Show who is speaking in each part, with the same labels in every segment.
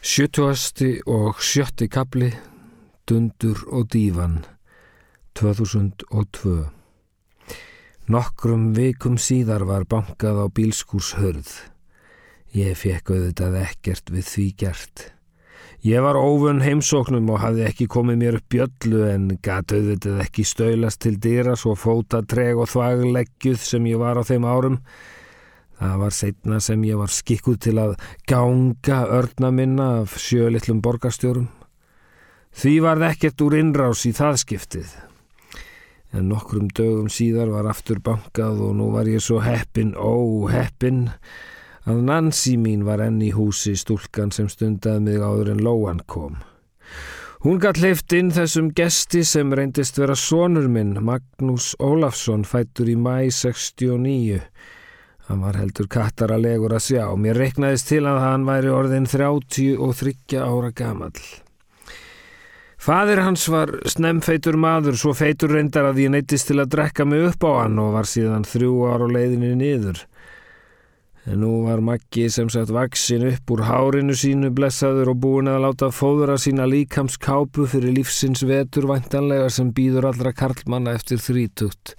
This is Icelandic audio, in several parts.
Speaker 1: Sjötuasti og sjötti kapli, Dundur og dívan, 2002. Nokkrum vikum síðar var bankað á bílskúrshörð. Ég fekk auðvitað ekkert við því gert. Ég var óvun heimsóknum og hafði ekki komið mér upp bjöllu en gat auðvitað ekki stöylast til dýra svo fóta treg og þvagleggjuð sem ég var á þeim árum. Það var setna sem ég var skikkuð til að ganga örna minna af sjölitlum borgarstjórum. Því var það ekkert úr innrás í það skiptið. En nokkrum dögum síðar var aftur bankað og nú var ég svo heppin, ó heppin, að Nancy mín var enn í húsi stúlkan sem stundaði mig áður en Lóan kom. Hún gætt leift inn þessum gesti sem reyndist vera sonur minn, Magnús Ólafsson, fættur í mæ 69 Hann var heldur kattaralegur að sjá. Mér reiknaðist til að hann væri orðin 30 og 30 ára gamal. Fadir hans var snemfeitur maður, svo feitur reyndar að ég neytist til að drekka mig upp á hann og var síðan þrjú ár og leiðinni niður. En nú var Maggi sem sagt vaksin upp úr hárinu sínu blessaður og búin að láta fóðura sína líkamskápu fyrir lífsins vetur vantanlega sem býður allra karlmanna eftir þrítugt.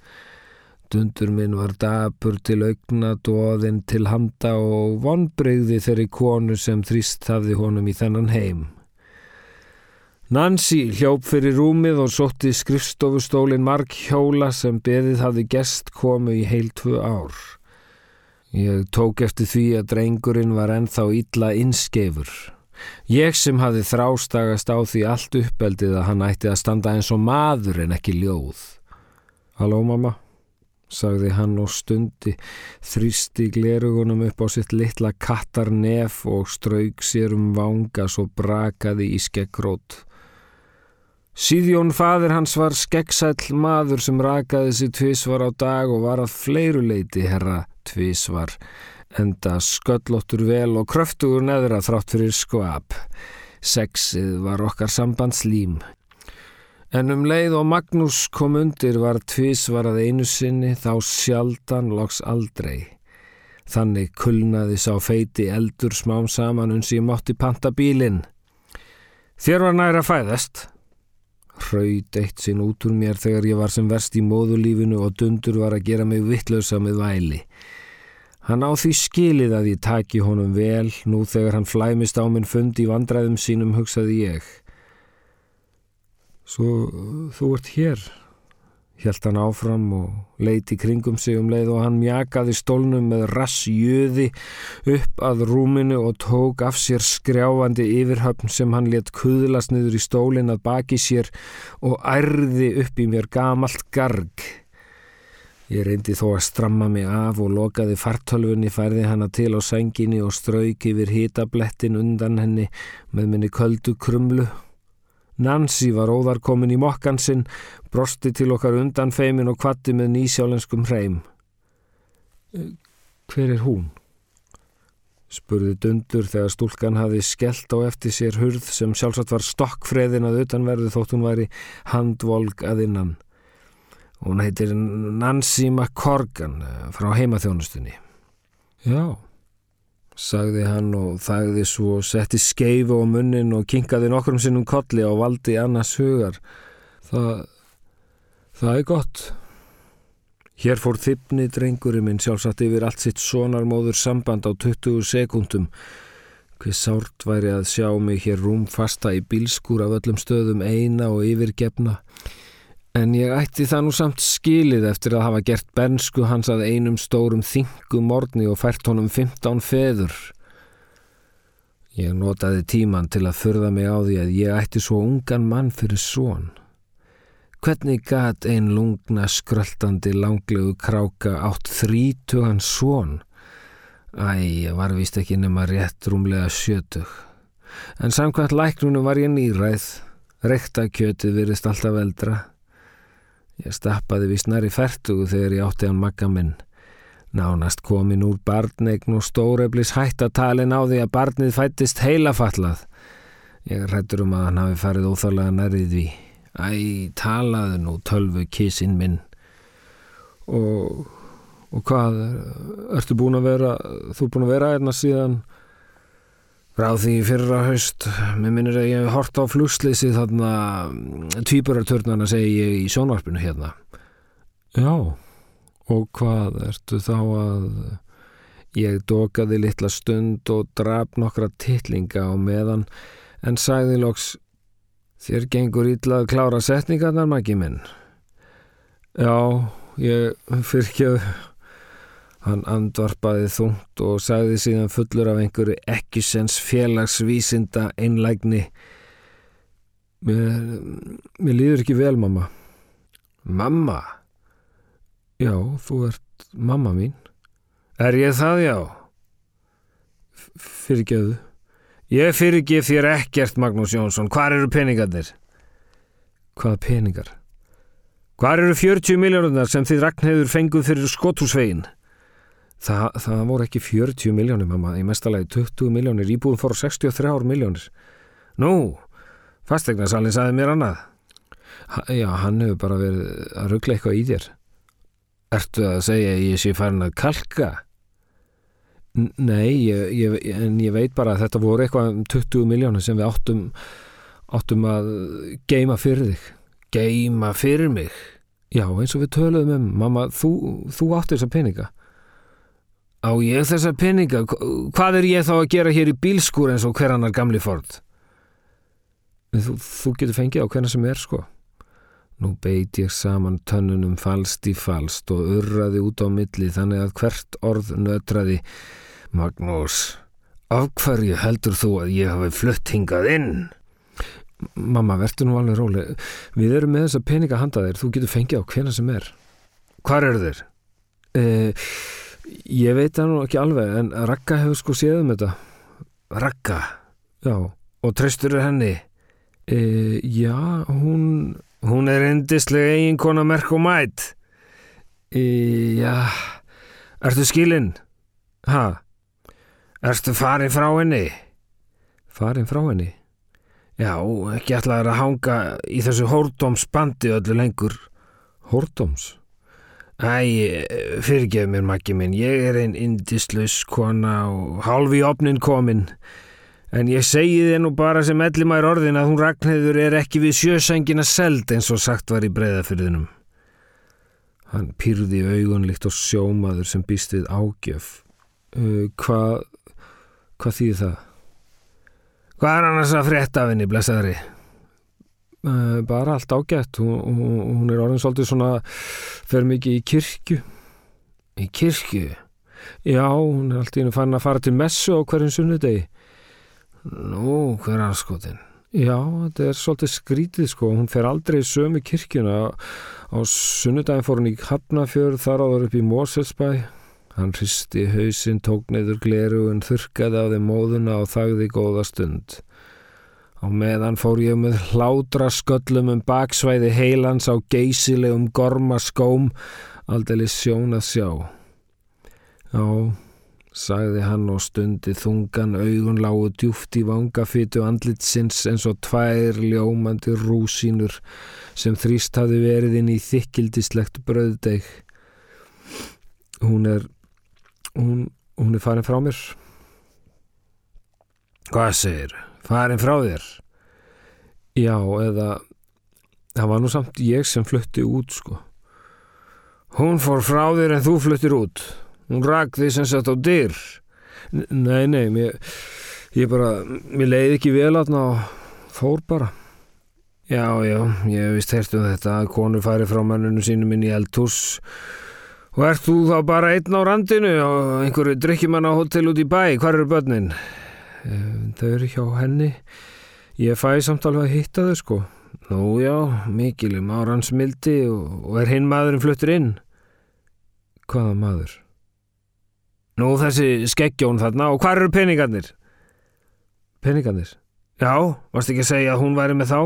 Speaker 1: Dundur minn var dapur til augna, dóðinn til handa og vonbreyði þeirri konu sem þrýst hafði honum í þennan heim. Nancy hljóp fyrir rúmið og sótti skrifstofustólin Mark Hjóla sem beðið hafði gest komu í heil tvö ár. Ég tók eftir því að drengurinn var ennþá illa inskeifur. Ég sem hafði þrástagast á því allt uppeldið að hann ætti að standa eins og maður en ekki ljóð. Halló mamma? Sagði hann og stundi, þrýsti glerugunum upp á sitt litla kattarnef og strauk sér um vanga svo brakaði í skeggrót. Síðjón fadir hans var skeggsæll maður sem rakaði sér tvísvar á dag og var að fleiruleiti herra tvísvar, enda sköllóttur vel og kröftugur neðra þrátt fyrir skvap. Sexið var okkar sambandslím. En um leið og Magnús kom undir var tvísvarað einu sinni þá sjaldan loks aldrei. Þannig kulnaði sá feiti eldur smám saman uns ég mátti panta bílinn. Þér var næra fæðast. Hraut eitt sinn út úr mér þegar ég var sem verst í móðulífinu og dundur var að gera mig vittlausa með væli. Hann á því skilið að ég taki honum vel nú þegar hann flæmist á minn fund í vandræðum sínum hugsaði ég. Svo þú ert hér, hjælt hann áfram og leiti kringum sig um leið og hann mjakaði stólnum með rassjöði upp að rúminu og tók af sér skrjáfandi yfirhöfn sem hann let kuðlast niður í stólin að baki sér og ærði upp í mér gamalt garg. Ég reyndi þó að stramma mig af og lokaði fartölfunni, færði hana til á senginni og strauk yfir hitablettin undan henni með minni köldu krumlu Nancy var óðarkomin í mokkan sinn, brosti til okkar undan feimin og kvatti með nýsjálenskum hreim. Eh, hver er hún? spurði dundur þegar stúlkan hafi skellt á eftir sér hurð sem sjálfsagt var stokkfreðin að utanverðu þótt hún væri handvolg að innan. Hún heitir Nancy McCorgan eh, frá heimaþjónustunni. Já sagði hann og þagði svo og setti skeifu á munnin og kinkaði nokkrum sinnum kolli á valdi annars hugar. Það, það er gott. Hér fór þippni drengurinn minn sjálfsagt yfir allt sitt sonarmóður samband á 20 sekundum. Hver sárt væri að sjá mig hér rúmfasta í bílskúr af öllum stöðum eina og yfirgefna. En ég ætti það nú samt skilið eftir að hafa gert bernsku hans að einum stórum þingum morni og fært honum 15 feður. Ég notaði tíman til að förða mig á því að ég ætti svo ungan mann fyrir svon. Hvernig gat ein lungna skröltandi langlegu kráka átt þrítugan svon? Æ, ég var vist ekki nema rétt rúmlega sjötug. En samkvæmt læknunum var ég nýræð. Rekta kjötið virðist alltaf eldra. Ég stappaði vist nær í færtugu þegar ég átti hann makka minn. Nánast komin úr barnegn og stóreflis hættatalin á því að barnið fættist heilafallað. Ég rættur um að hann hafi farið óþálega nærið við. Æ, talaðu nú tölvu kísinn minn. Og, og hvað, ertu búin að vera, þú búin að vera erna síðan, Ráð því fyrra haust, mér minnir að ég hef hort á flugsleysi þarna tvíburartörnana segi ég í sjónvarpinu hérna. Já, og hvað ertu þá að... Ég dokaði litla stund og draf nokkra titlinga á meðan en sagði loks Þér gengur ítla að klára setningarnar, mæki minn. Já, ég fyrkjaði Hann andvarpaði þungt og sagði síðan fullur af einhverju ekkisens félagsvísinda einlægni. Mér, mér líður ekki vel, mamma. Mamma? Já, þú ert mamma mín. Er ég það, já? Fyrirgeðu. Ég fyrirgef þér ekkert, Magnús Jónsson. Hvar eru peningarnir? Hvaða peningar? Hvar eru 40 miljónunar sem þið Ragnhildur fenguð fyrir skotúsveginn? Þa, það voru ekki 40 miljónir mamma, í mestalagi 20 miljónir, íbúðum fór 63 miljónir. Nú, fastegnasalinn saði mér annað. Ha, já, hann hefur bara verið að ruggla eitthvað í þér. Ertu að segja að ég sé farin að kalka? N nei, ég, ég, en ég veit bara að þetta voru eitthvað um 20 miljónir sem við áttum, áttum að geima fyrir þig. Geima fyrir mig? Já, eins og við töluðum um, mamma, þú, þú átti þessa peninga. Á ég þessa peninga? Hvað er ég þá að gera hér í bílskúr eins og hver annar gamli ford? Þú, þú getur fengið á hverna sem er sko. Nú beit ég saman tönnunum falst í falst og urraði út á milli þannig að hvert orð nötraði Magnús, af hverju heldur þú að ég hafi flutt hingað inn? Mamma, verður nú alveg róli. Við erum með þessa peninga handaðir, þú getur fengið á hverna sem er. Hvar eru þeir? Eða... Uh, Ég veit það nú ekki alveg en Ragga hefur sko séð um þetta Ragga? Já og treystur er henni e, Já, hún hún er endislega eiginkona merk og mætt e, Já Ertu skilinn? Ha? Ertu farin frá henni? Farin frá henni? Já, ekki ætlaður að hanga í þessu hórdómsbandi öllu lengur Hórdóms? Æ, fyrirgef mér makki minn, ég er einn indislaus kona og hálf í opnin komin. En ég segi þið nú bara sem ellimær orðin að hún Ragnhildur er ekki við sjösængina seld eins og sagt var í breyðafyrðinum. Hann pýrði augunlikt og sjómaður sem býst við ágjöf. Uh, hvað, hvað þýð það? Hvað er annars að frétta af henni, blessaðri? Uh, bara allt ágætt. Hún, hún er orðin svolítið svona fer mikið í kirkju. Í kirkju? Já, hún er alltaf fann að fara til messu á hverjum sunnudegi. Nú, hver anskotin? Já, þetta er svolítið skrítið sko, hún fer aldrei í sömu kirkjuna. Á sunnudagin fór hún í Hafnafjörð þar áður upp í Móselsbæ hann hristi hausinn, tók neyður gleru en þurkaði á þeim móðuna og þagði góða stund Á meðan fór ég með hlátra sköllum um baksvæði heilans á geysilegum gormaskóm, aldrei sjón að sjá. Já, sagði hann og stundi þungan augun lágu djúft í vangafytu andlitsins eins og tvær ljómandi rúsínur sem þrýst hafi verið inn í þykildislegt bröðdeg. Hún er, hún, hún er farin frá mér. Hvað segir þau? farin frá þér já eða það var nú samt ég sem flutti út sko. Hún fór frá þér en þú fluttir út. Hún rak því sem sett á dyr. Nei nei mér, ég bara, mér leiði ekki vel aðna og fór bara. Já já, ég hef vist hert um þetta að konu færi frá mannunum sínum inn í eldhús. Og ert þú þá bara einn á randinu og einhverju drikkjumann á hotell út í bæ, hvar eru börnin? þau eru hjá henni ég fæ samt alveg að hitta þau sko nú já, mikilum árans mildi og, og er hinn maðurinn fluttur inn hvaða maður? nú þessi skeggjón þarna og hvað eru peningarnir? peningarnir? já, varst ekki að segja að hún væri með þá?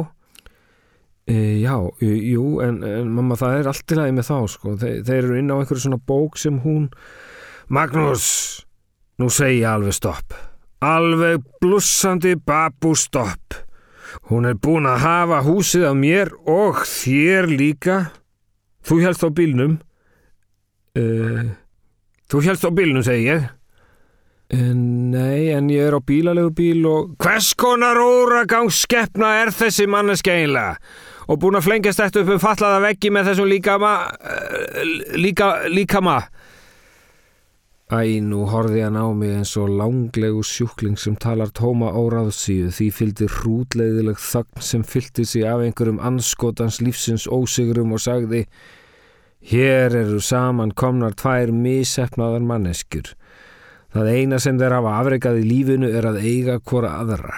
Speaker 1: E, já, jú, en, en mamma það er allt í lagi með þá sko Þe, þeir eru inn á einhverju svona bók sem hún Magnús, nú segja alveg stopp Alveg blussandi babustopp. Hún er búin að hafa húsið af mér og þér líka. Þú helst á bílnum. Uh, þú helst á bílnum, segi ég. Nei, en ég er á bílalegu bíl og... Hvers konar óragang skeppna er þessi manneski einlega? Og búin að flengast eftir upp um fallaða veggi með þessum líkama... Líka, líkama... Æ, nú horfi hann á mig eins og langlegu sjúkling sem talar tóma óráðsíu því fylgdi hrútleiðileg þagn sem fylgdi sig af einhverjum anskotans lífsins ósigurum og sagði Hér eru saman komnar tvær misefnaðar manneskjur. Það eina sem þeir hafa afreikað í lífinu er að eiga hvora aðra.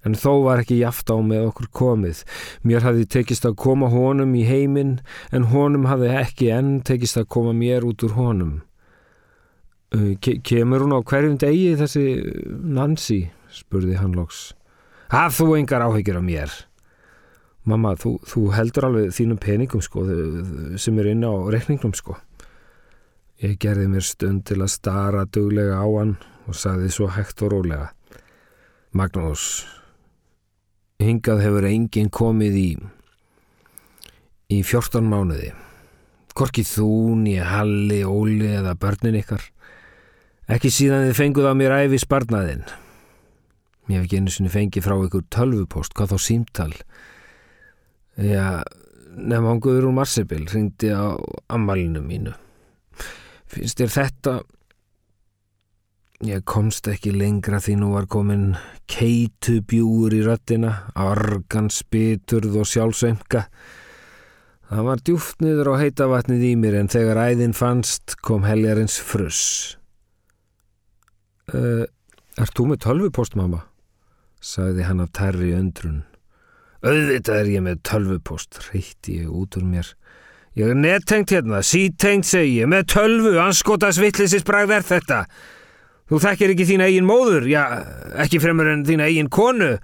Speaker 1: En þó var ekki jaft á með okkur komið. Mér hafði tekist að koma honum í heiminn en honum hafði ekki enn tekist að koma mér út úr honum. Uh, ke kemur hún á hverjum degi þessi Nancy, spurði hann loks. Haf þú engar áhyggjur af mér? Mamma, þú, þú heldur alveg þínum peningum sko, sem er inn á rekningnum sko. Ég gerði mér stund til að stara duglega á hann og sagði svo hægt og rólega. Magnús, hingað hefur enginn komið í, í 14 mánuði. Korkið þú, nýja Halli, Óli eða börnin ykkar. Ekki síðan þið fenguð á mér æfi sparnaðinn. Ég hef ekki einu sinni fengið frá ykkur tölvupost, hvað þá símtal. Já, nefn ánguður úr Marsebil ringdi á ammalinu mínu. Finnst þér þetta... Ég komst ekki lengra því nú var komin keitubjúur í röttina, argan, spiturð og sjálfsönga. Það var djúft niður á heitavatnið í mér en þegar æðin fannst kom heljarins fruss. Uh, er þú með tölvupost, mamma? sagði hann af tærri öndrun. Auðvitað er ég með tölvupost, reytti ég út úr mér. Ég er nettengt hérna, sítengt segi ég, með tölvu, anskotas vittlisins bragð er þetta. Þú þekkir ekki þína eigin móður, já, ekki fremur en þína eigin konu.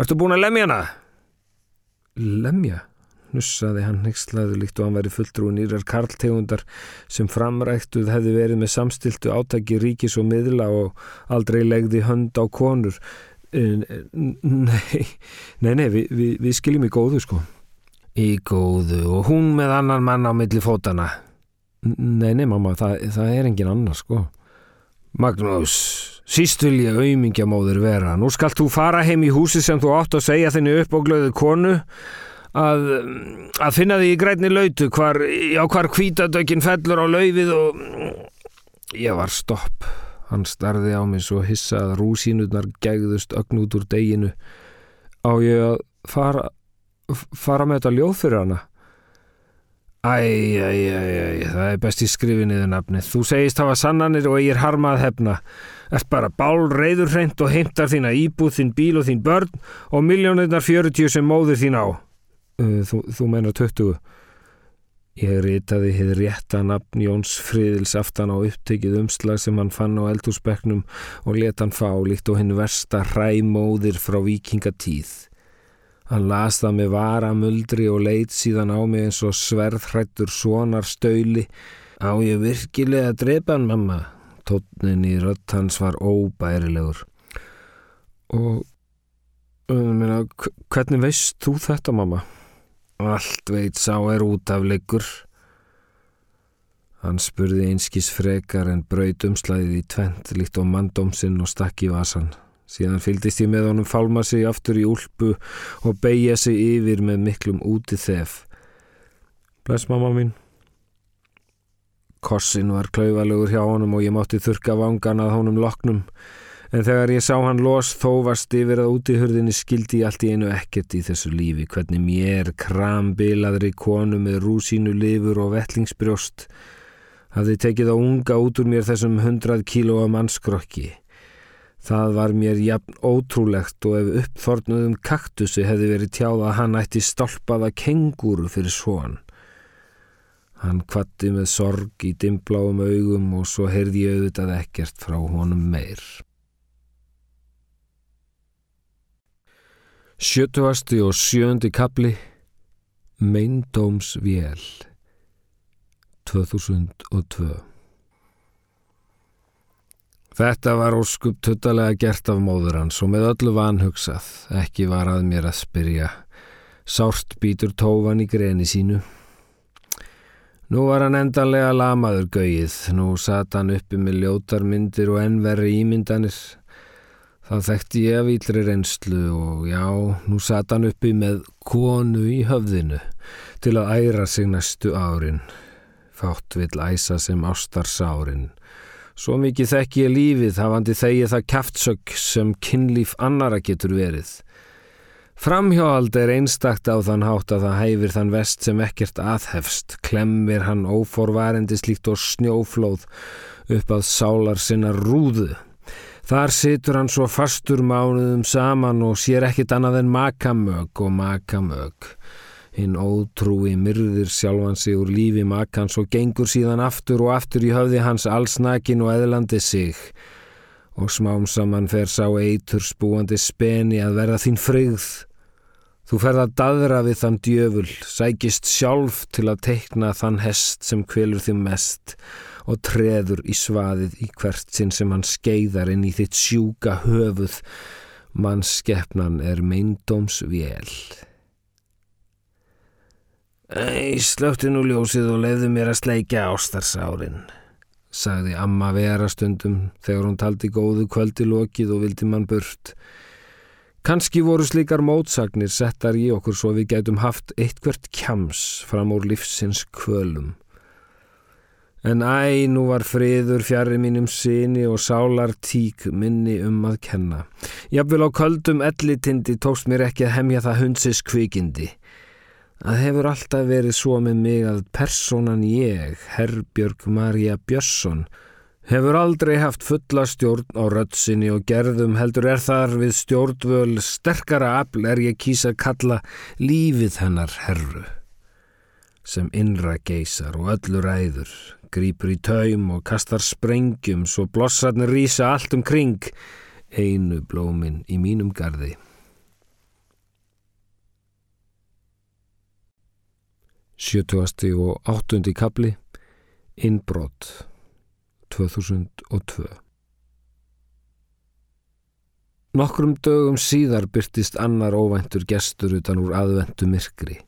Speaker 1: Ertu búin að lemja hana? Lemja? Nussaði hann nextlaðu líkt og hann væri fulltrúin írar karltegundar sem framræktuð hefði verið með samstiltu átaki ríkis og miðla og aldrei legði hönd á konur. Nei, nei, nei, við, við, við skiljum í góðu sko. Í góðu og hún með annan mann á milli fótana. Nei, nei, mamma, það, það er engin annar sko. Magnús, síst vil ég auðmingja móður vera. Nú skalt þú fara heim í húsi sem þú átt að segja þinni upp og glöðu konu að, að finna því í grætni lautu hvar, já, hvar hvítadökin fellur á laufið og ég var stopp. Hann starði á mig svo hissa að rúsínutnar gegðust ögn út úr deginu. Á ég að fara, fara með þetta ljóð fyrir hana? Æ, æ, æ, æ, það er best í skrifinniðu nafni. Þú segist hafa sannanir og er harmað hefna. Eftir bara bál reyður hreint og heimtar þína íbúð, þín bíl og þín börn og miljónirnar 40 sem móður þín á. Þú, þú meina 20. Ég ritaði hefði rétta nafn Jóns Friðils aftan á upptekið umslag sem hann fann á eldhúsbekknum og let hann fá líkt og hinn versta hræmóðir frá vikingatíð. Hann las það með varamuldri og leit síðan á mig eins og sverðhrættur sonar stöyli. Á ég virkilega að drepa hann, mamma? Tótnin í rött hans var óbærilegur. Og, um, minna, hvernig veist þú þetta, mamma? Allt veit sá er út af leikur. Hann spurði einskís frekar en braut umslæðið í tvent líkt á manndómsinn og stakk í vasan. Síðan fyldist ég með honum fálma sig aftur í úlpu og beigja sig yfir með miklum úti þef. Bless mamma mín. Kossin var klauvalugur hjá honum og ég mátti þurka vangan að honum loknum. En þegar ég sá hann los þóvast yfir að úti hurðinni skildi ég allt í einu ekkert í þessu lífi hvernig mér krambilaðri konu með rúsínu lifur og vettlingsbrjóst hafði tekið á unga út úr mér þessum hundrað kílóa mannskrokki. Það var mér jafn ótrúlegt og ef uppþornuðum kaktusi hefði verið tjáð að hann ætti stolpaða kenguru fyrir svoan. Hann kvatti með sorg í dimbláum augum og svo heyrði ég auðvitað ekkert frá honum meir. Sjötuasti og sjöndi kapli Meindóms vél 2002 Þetta var óskup tuttalega gert af móður hans og með öllu vanhugsað, ekki var að mér að spyrja. Sárt býtur tófan í greni sínu. Nú var hann endanlega lamaður gauið, nú satt hann uppi með ljótarmyndir og ennverri ímyndanir. Þá þekkti ég af ílri reynslu og já, nú satt hann uppi með konu í höfðinu til að æra sig næstu árin. Fátt vill æsa sem ástarsárin. Svo mikið þekk ég lífið hafandi þegið það kæftsökk sem kynlíf annara getur verið. Framhjáhald er einstakt á þann hátt að það hæfir þann vest sem ekkert aðhefst, klemmir hann óforvarendi slíkt og snjóflóð upp að sálar sinna rúðu. Þar situr hann svo fastur mánuðum saman og sér ekkit annað en makamög og makamög. Hinn ótrúi myrðir sjálfan sig úr lífi makans og gengur síðan aftur og aftur í höfði hans allsnakin og eðlandi sig. Og smám saman fer sá eitur spúandi speni að verða þín frigð. Þú ferð að dadra við þann djöful, sækist sjálf til að teikna þann hest sem kvelur þið mest og treður í svaðið í hvert sinn sem hann skeiðar inn í þitt sjúka höfuð. Mannskeppnan er meindóms vél. Æ, slöfti nú ljósið og leiðu mér að sleikja ástarsárin, sagði amma vera stundum þegar hún taldi góðu kvöldi lokið og vildi mann burt. Kanski voru slikar mótsagnir settar í okkur svo við gætum haft eitthvert kjams fram úr livsins kvölum. En æ, nú var friður fjari mínum síni og sálar tík minni um að kenna. Jafnvel á köldum ellitindi tókst mér ekki að hemja það hundsis kvikindi. Það hefur alltaf verið svo með mig að personan ég, Herbjörg Marja Björnsson, hefur aldrei haft fulla stjórn á röddsinni og gerðum heldur er þar við stjórnvöl sterkara afl er ég kýsa kalla lífið hennar herru sem innra geysar og öllu ræður grýpur í taum og kastar sprengjum svo blossarnir rýsa allt um kring einu blómin í mínum gardi Sjötuasti og áttundi kapli Innbrott 2002 Nokkrum dögum síðar byrtist annar óvæntur gestur utan úr aðvendu myrkri.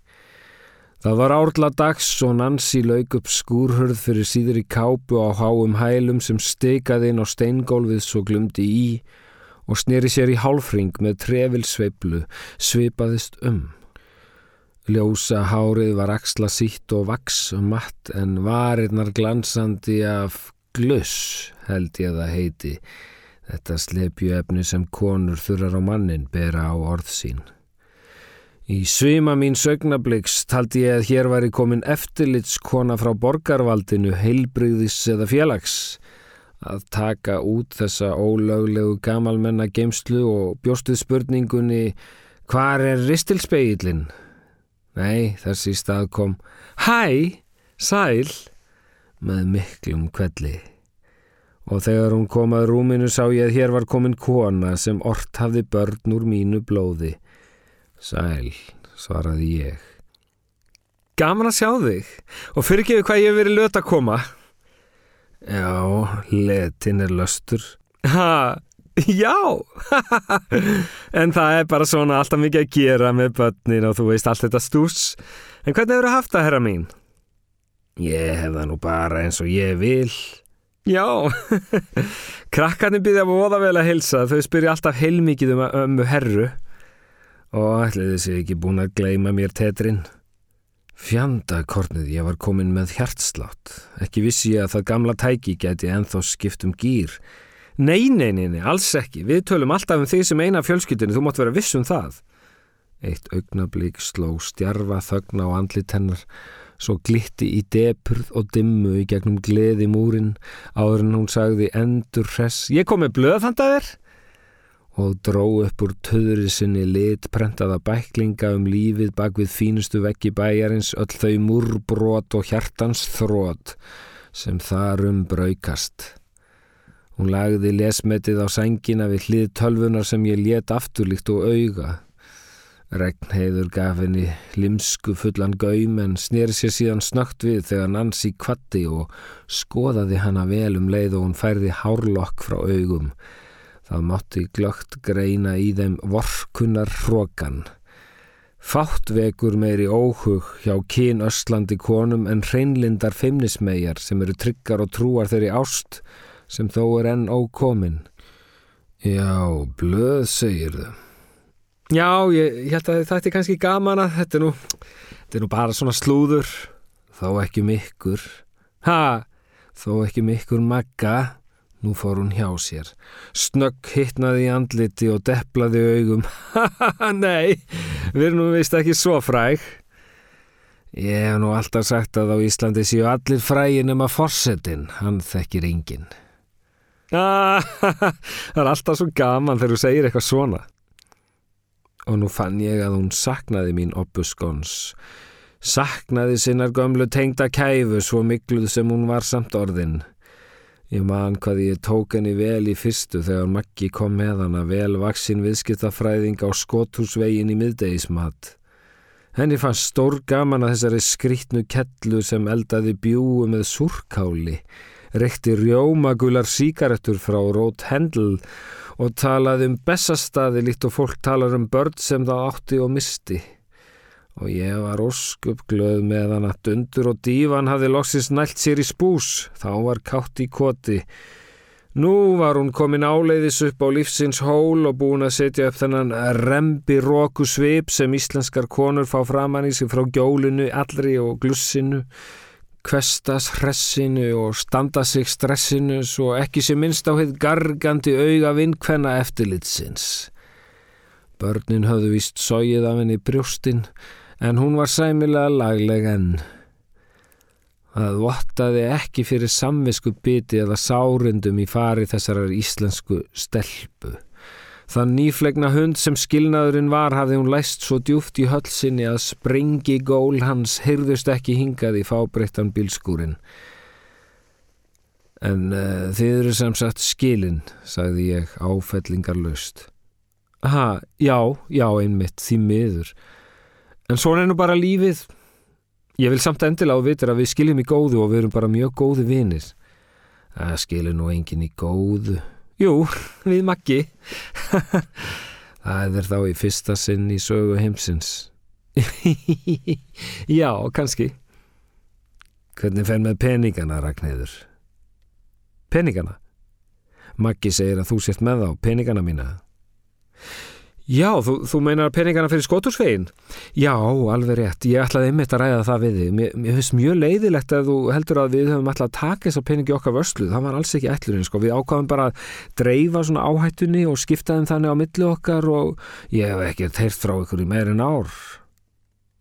Speaker 1: Það var árla dags og Nancy lauk upp skúrhörð fyrir síður í kápu á háum hælum sem steikaði inn á steingólfið svo glumdi í og sneri sér í hálfring með trefilsveiplu, svipaðist um. Ljósa hárið var axla sítt og vaks matt en varirnar glansandi af gluss held ég að heiti þetta slepju efni sem konur þurrar á mannin bera á orð sín. Í svima mín sögnabliks taldi ég að hér var í komin eftirlitskona frá borgarvaldinu, heilbreyðis eða félags að taka út þessa ólöglegu gamalmenna geimslu og bjóstuð spurningunni hvar er ristilspeilin? Nei, þessi stað kom Hæ, sæl með miklum kvelli og þegar hún kom að rúminu sá ég að hér var komin kona sem ort hafði börn úr mínu blóði. Sæl, svaraði ég. Gaman að sjá þig og fyrir ekki hvað ég hef verið löt að koma. Já, letin er löstur. Ha, já, en það er bara svona alltaf mikið að gera með börnin og þú veist allt þetta stús. En hvernig hefur það haft það, herra mín? Ég hef það nú bara eins og ég vil. Já, krakkarnir að voða vel að hilsa, þau spyrja alltaf heilmikið um ömmu herru og ætlaði þessi ekki búin að gleima mér tetrinn. Fjandakornið, ég var komin með hjartslátt, ekki vissi ég að það gamla tæki geti enþá skipt um gýr. Nei, nei, nei, nei, alls ekki, við tölum alltaf um því sem eina fjölskyldinu, þú mátt vera viss um það. Eitt augnablík sló stjarfa þögn á andlit hennar Svo glitti í depurð og dimmu í gegnum gleði múrin áður en hún sagði endur hress Ég kom með blöðfandaðir og dró upp úr töðri sinni lit prentaða bæklinga um lífið bak við fínustu veggi bæjarins öll þau múrbrot og hjartans þrót sem þarum braukast. Hún lagði lesmetið á sengina við hlið tölvunar sem ég let afturlíkt og auga Regnheiður gaf henni limsku fullan gaum en snýri sér síðan snögt við þegar Nancy kvatti og skoðaði hana vel um leið og hún færði hárlokk frá augum. Það mátti glögt greina í þeim vorkunar hrókan. Fátt vekur meiri óhug hjá kín össlandi konum en hreinlindar feimnismegjar sem eru tryggar og trúar þeirri ást sem þó er enn ókomin. Já, blöð segir þau. Já, ég, ég held að þetta er kannski gaman að þetta er nú, þetta er nú bara svona slúður, þó ekki mikkur. Ha, þó ekki mikkur magga. Nú fór hún hjá sér. Snögg hittnaði í andliti og deplaði augum. Haha, nei, við erum nú vist ekki svo fræg. Ég hef nú alltaf sagt að á Íslandi séu allir frægin um að forsetin, hann þekkir enginn. Ah, það er alltaf svo gaman þegar þú segir eitthvað svona. Og nú fann ég að hún saknaði mín oppuskons. Saknaði sinnar gömlu tengda kæfu svo mikluð sem hún var samt orðin. Ég man hvað ég tók henni vel í fyrstu þegar Maggi kom með hana vel vaksinn viðskiptafræðing á skotthúsvegin í miðdegismat. Henni fannst stór gaman að þessari skrítnu kellu sem eldaði bjúu með surkáli, rekti rjómagular síkaretur frá Rót Hendl og talaði um bestastaði líkt og fólk talar um börn sem það átti og misti og ég var óskup glöð með hann að dundur og dívan hafði loksins nælt sér í spús, þá var kátt í koti. Nú var hún komin áleiðis upp á lífsins hól og búin að setja upp þennan rembi róku svip sem íslenskar konur fá framann í sig frá gjólinu, allri og glussinu, kvestas hressinu og standa sig stressinu svo ekki sem minnst á hitt gargandi auga vinkvenna eftirlitsins. Börnin höfðu vist sóið af henni brjóstinn en hún var sæmilega lagleg enn. Það vottaði ekki fyrir samvisku biti eða sárundum í fari þessarar íslensku stelpu. Þann nýflegna hund sem skilnaðurinn var hafði hún læst svo djúft í hölsinni að springi gól hans hyrðust ekki hingað í fábreyttan bílskúrin. En uh, þið eru sem sagt skilin, sagði ég áfellingarlaust. Ha, já, já, einmitt, því miður. En svona er nú bara lífið. Ég vil samt endilega á vitur að við skiljum í góðu og við erum bara mjög góðu vinir. Það skilir nú engin í góðu. Jú, við maggi. Það er þá í fyrsta sinn í sögu heimsins. Já, kannski. Hvernig fer með peningana, Ragnæður? Peningana? Maggi segir að þú sért með á peningana mína. Já, þú, þú meinar peningana fyrir skótursvegin? Já, alveg rétt. Ég ætlaði einmitt að ræða það við þig. Mér, mér finnst mjög leiðilegt að þú heldur að við höfum alltaf að taka þessa peningi okkar vörslu. Það var alls ekki ætlurinn, sko. Við ákvaðum bara að dreifa svona áhættunni og skiptaðum þannig á milli okkar og ég hef ekki þeirt frá ykkur í meirin ár.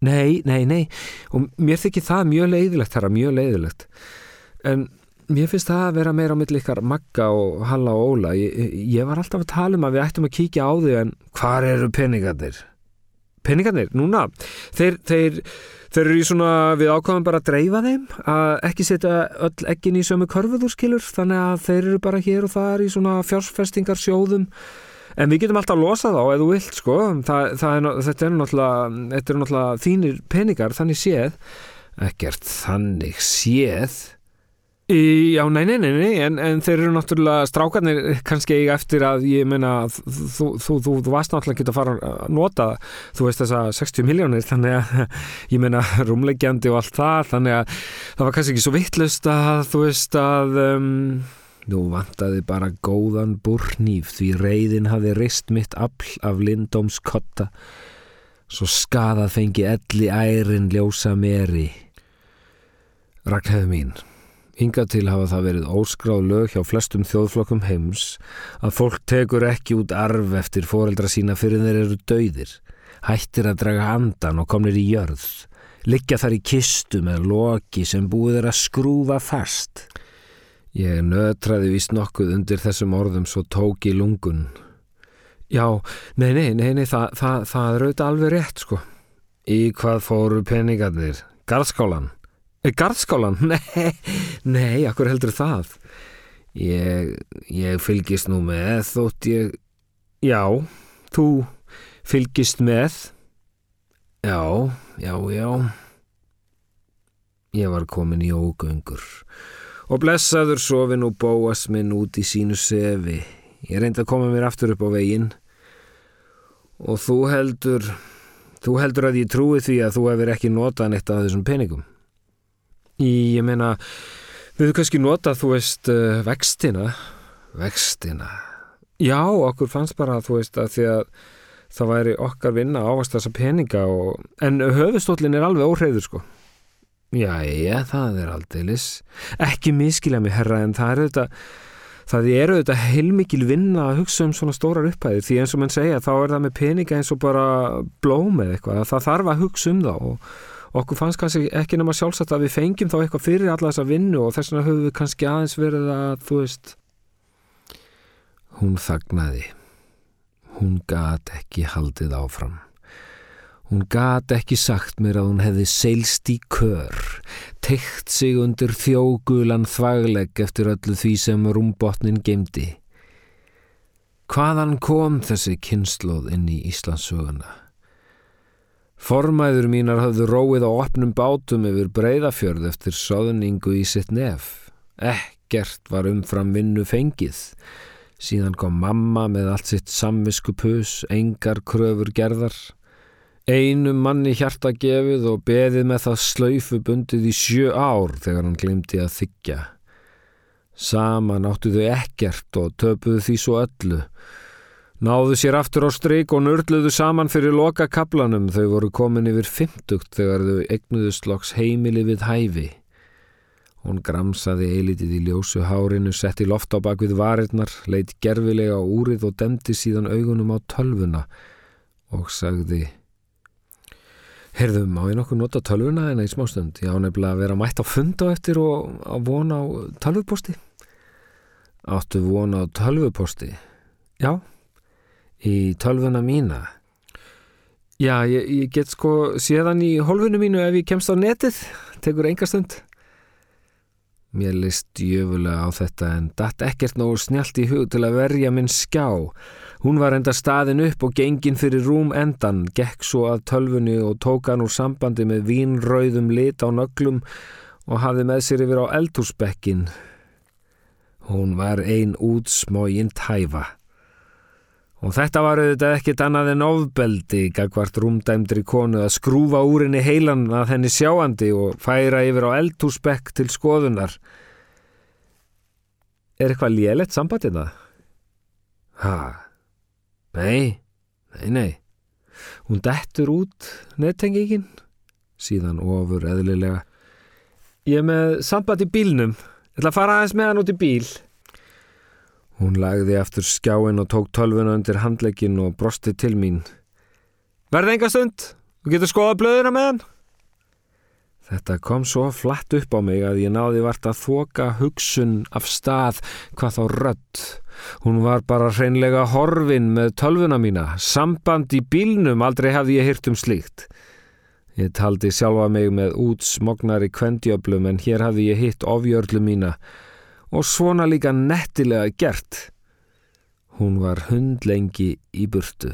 Speaker 1: Nei, nei, nei. Og mér þykir það mjög leiðilegt, það er mjög leiðilegt. En Mér finnst það að vera meira á milli ykkar Magga og Halla og Óla. Ég, ég var alltaf að tala um að við ættum að kíkja á þau en hvar eru peningarnir? Peningarnir? Núna? Þeir, þeir, þeir eru í svona, við ákvæmum bara að dreifa þeim, að ekki setja öll ekkin í sömu körfuðurskilur, þannig að þeir eru bara hér og þar í svona fjársfestingar sjóðum. En við getum alltaf að losa þá ef þú vilt, sko. Það, það er, þetta er náttúrulega, er náttúrulega þínir peningar, þannig séð. Ekkert þannig séð. Já, nei, nei, nei, nei, en, en þeir eru náttúrulega strákarnir kannski eiga eftir að ég meina þú, þú, þú, þú varst náttúrulega ekki að fara að nota þú veist þessa 60 miljónir þannig að ég meina rúmlegjandi og allt það þannig að það var kannski ekki svo vittlust að þú veist að um, nú vantaði bara góðan búrnýf því reyðin hafi reist mitt afl af lindómskotta svo skadað fengi elli ærin ljósa meri Ragnhæðu mín Hinga til hafa það verið óskráð lög hjá flestum þjóðflokkum heims að fólk tekur ekki út arf eftir foreldra sína fyrir þeir eru dauðir, hættir að draga andan og komnir í jörð, liggja þar í kistu með loki sem búið er að skrúfa fast. Ég nötraði vist nokkuð undir þessum orðum svo tók í lungun. Já, nei, nei, nei, nei það, það, það er auðvitað alveg rétt, sko. Í hvað fóru peningarnir? Garðskálan? Garðskálan? Nei, nei, akkur heldur það? Ég, ég fylgist nú með þótt ég... Já, þú fylgist með? Já, já, já. Ég var komin í ógöngur og blessaður sofin og bóas minn út í sínu sefi. Ég reyndi að koma mér aftur upp á veginn og þú heldur, Þú heldur að ég trúi því að þú hefur ekki notað neitt af þessum peningum. Í, ég meina, við höfum kannski notað, þú veist, uh, vextina. Vextina. Já, okkur fannst bara, þú veist, að því að það væri okkar vinna ávast þessa peninga og... en höfustólinn er alveg óhreyður, sko. Já, já, það er aldeilis. Ekki miskila mig, herra, en það er auðvitað Það eru auðvitað heilmikil vinna að hugsa um svona stórar upphæði því eins og mann segja þá er það með peninga eins og bara blóm eða eitthvað. Það þarf að hugsa um það og okkur fannst kannski ekki nema sjálfsagt að við fengjum þá eitthvað fyrir alla þessa vinnu og þess vegna höfum við kannski aðeins verið að þú veist. Hún þagnaði. Hún gat ekki haldið áfram. Hún gat ekki sagt mér að hún hefði seilst í kör, teikt sig undir þjógulan þvaglegg eftir öllu því sem rúmbotnin gemdi. Hvaðan kom þessi kynnslóð inn í Íslandsöguna? Formæður mínar hafðu róið á opnum bátum yfir breyðafjörð eftir soðningu í sitt nef. Ekkert var umfram vinnu fengið. Síðan kom mamma með allt sitt samvisku pus, engar kröfur gerðar. Einu manni hjarta gefið og beðið með það slöyfu bundið í sjö ár þegar hann glimti að þykja. Saman áttu þau ekkert og töpuðu því svo öllu. Náðu sér aftur á stryk og nörluðu saman fyrir loka kaplanum þau voru komin yfir fymtugt þegar þau egnuðu sloks heimili við hæfi. Hún gramsaði eilitið í ljósu hárinu, setti loft á bakvið varirnar, leitt gerfilega á úrið og demdi síðan augunum á tölvuna og sagði Herðum, má ég nokkuð nota tölvuna en í smástund? Ég á nefnilega að vera mætt á fund á eftir og að vona á tölvuposti. Áttu vona á tölvuposti? Já, í tölvuna mína. Já, ég, ég get sko séðan í holfunu mínu ef ég kemst á netið, tekur enga stund. Mér list jöfulega á þetta en datt ekkert nógu snjált í hug til að verja minn skjá. Hún var enda staðin upp og gengin fyrir rúm endan, gekk svo að tölfunni og tók hann úr sambandi með vínrauðum lit á nöglum og hafði með sér yfir á eldhúsbekkin. Hún var ein útsmógin tæfa. Og þetta var auðvitað ekkit annað en ofbeldi, gagvart rúmdæmdri konu að skrúfa úr henni heilan að henni sjáandi og færa yfir á eldhúsbekk til skoðunar. Er eitthvað lélætt sambandið það? Hæ? Nei, nei, nei. Hún dettur út nettengingin, síðan ofur eðlilega. Ég er með samband í bílnum, ég ætla að fara aðeins með hann út í bíl. Hún lagði aftur skjáin og tók tölvuna undir handlegin og brosti til mín. Verði enga stund, þú getur skoða blöðina með hann. Þetta kom svo flatt upp á mig að ég náði vart að þoka hugsun af stað hvað þá rött. Hún var bara hreinlega horfin með tölvuna mína, samband í bílnum aldrei hafði ég hyrt um slíkt. Ég taldi sjálfa mig með útsmognari kvendjöflum en hér hafði ég hitt ofjörlu mína og svona líka nettilega gert. Hún var hundlengi í burtu.